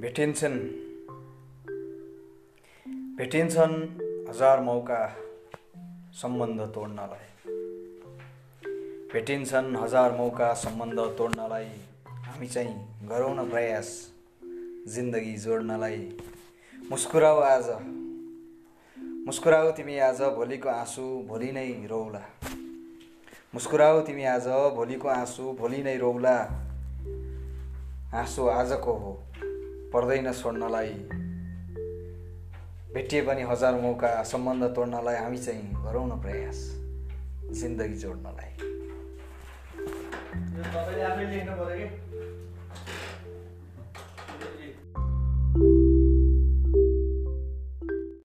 भेटिन्छन्। भेटिन्छन् हजार मौका सम्बन्ध तोड्नलाई। भेटिन्छन् हजार मौका सम्बन्ध तोड्नलाई हामी चाहिँ गरौँ न प्रयास जिन्दगी जोड्नलाई। मुस्कुराऊ आज। मुस्कुराऊ तिमी आज भोलिको आँसु भोलि नै रौला। मुस्कुराऊ तिमी आज भोलिको आँसु भोलि नै रौला। आँसु आजको हो। पर्दैन छोड्नलाई। भेटिए पनि हजार मौका सम्बन्ध तोड्नलाई हामी चाहिँ गरौँ न प्रयास जिन्दगी जोड्नलाई।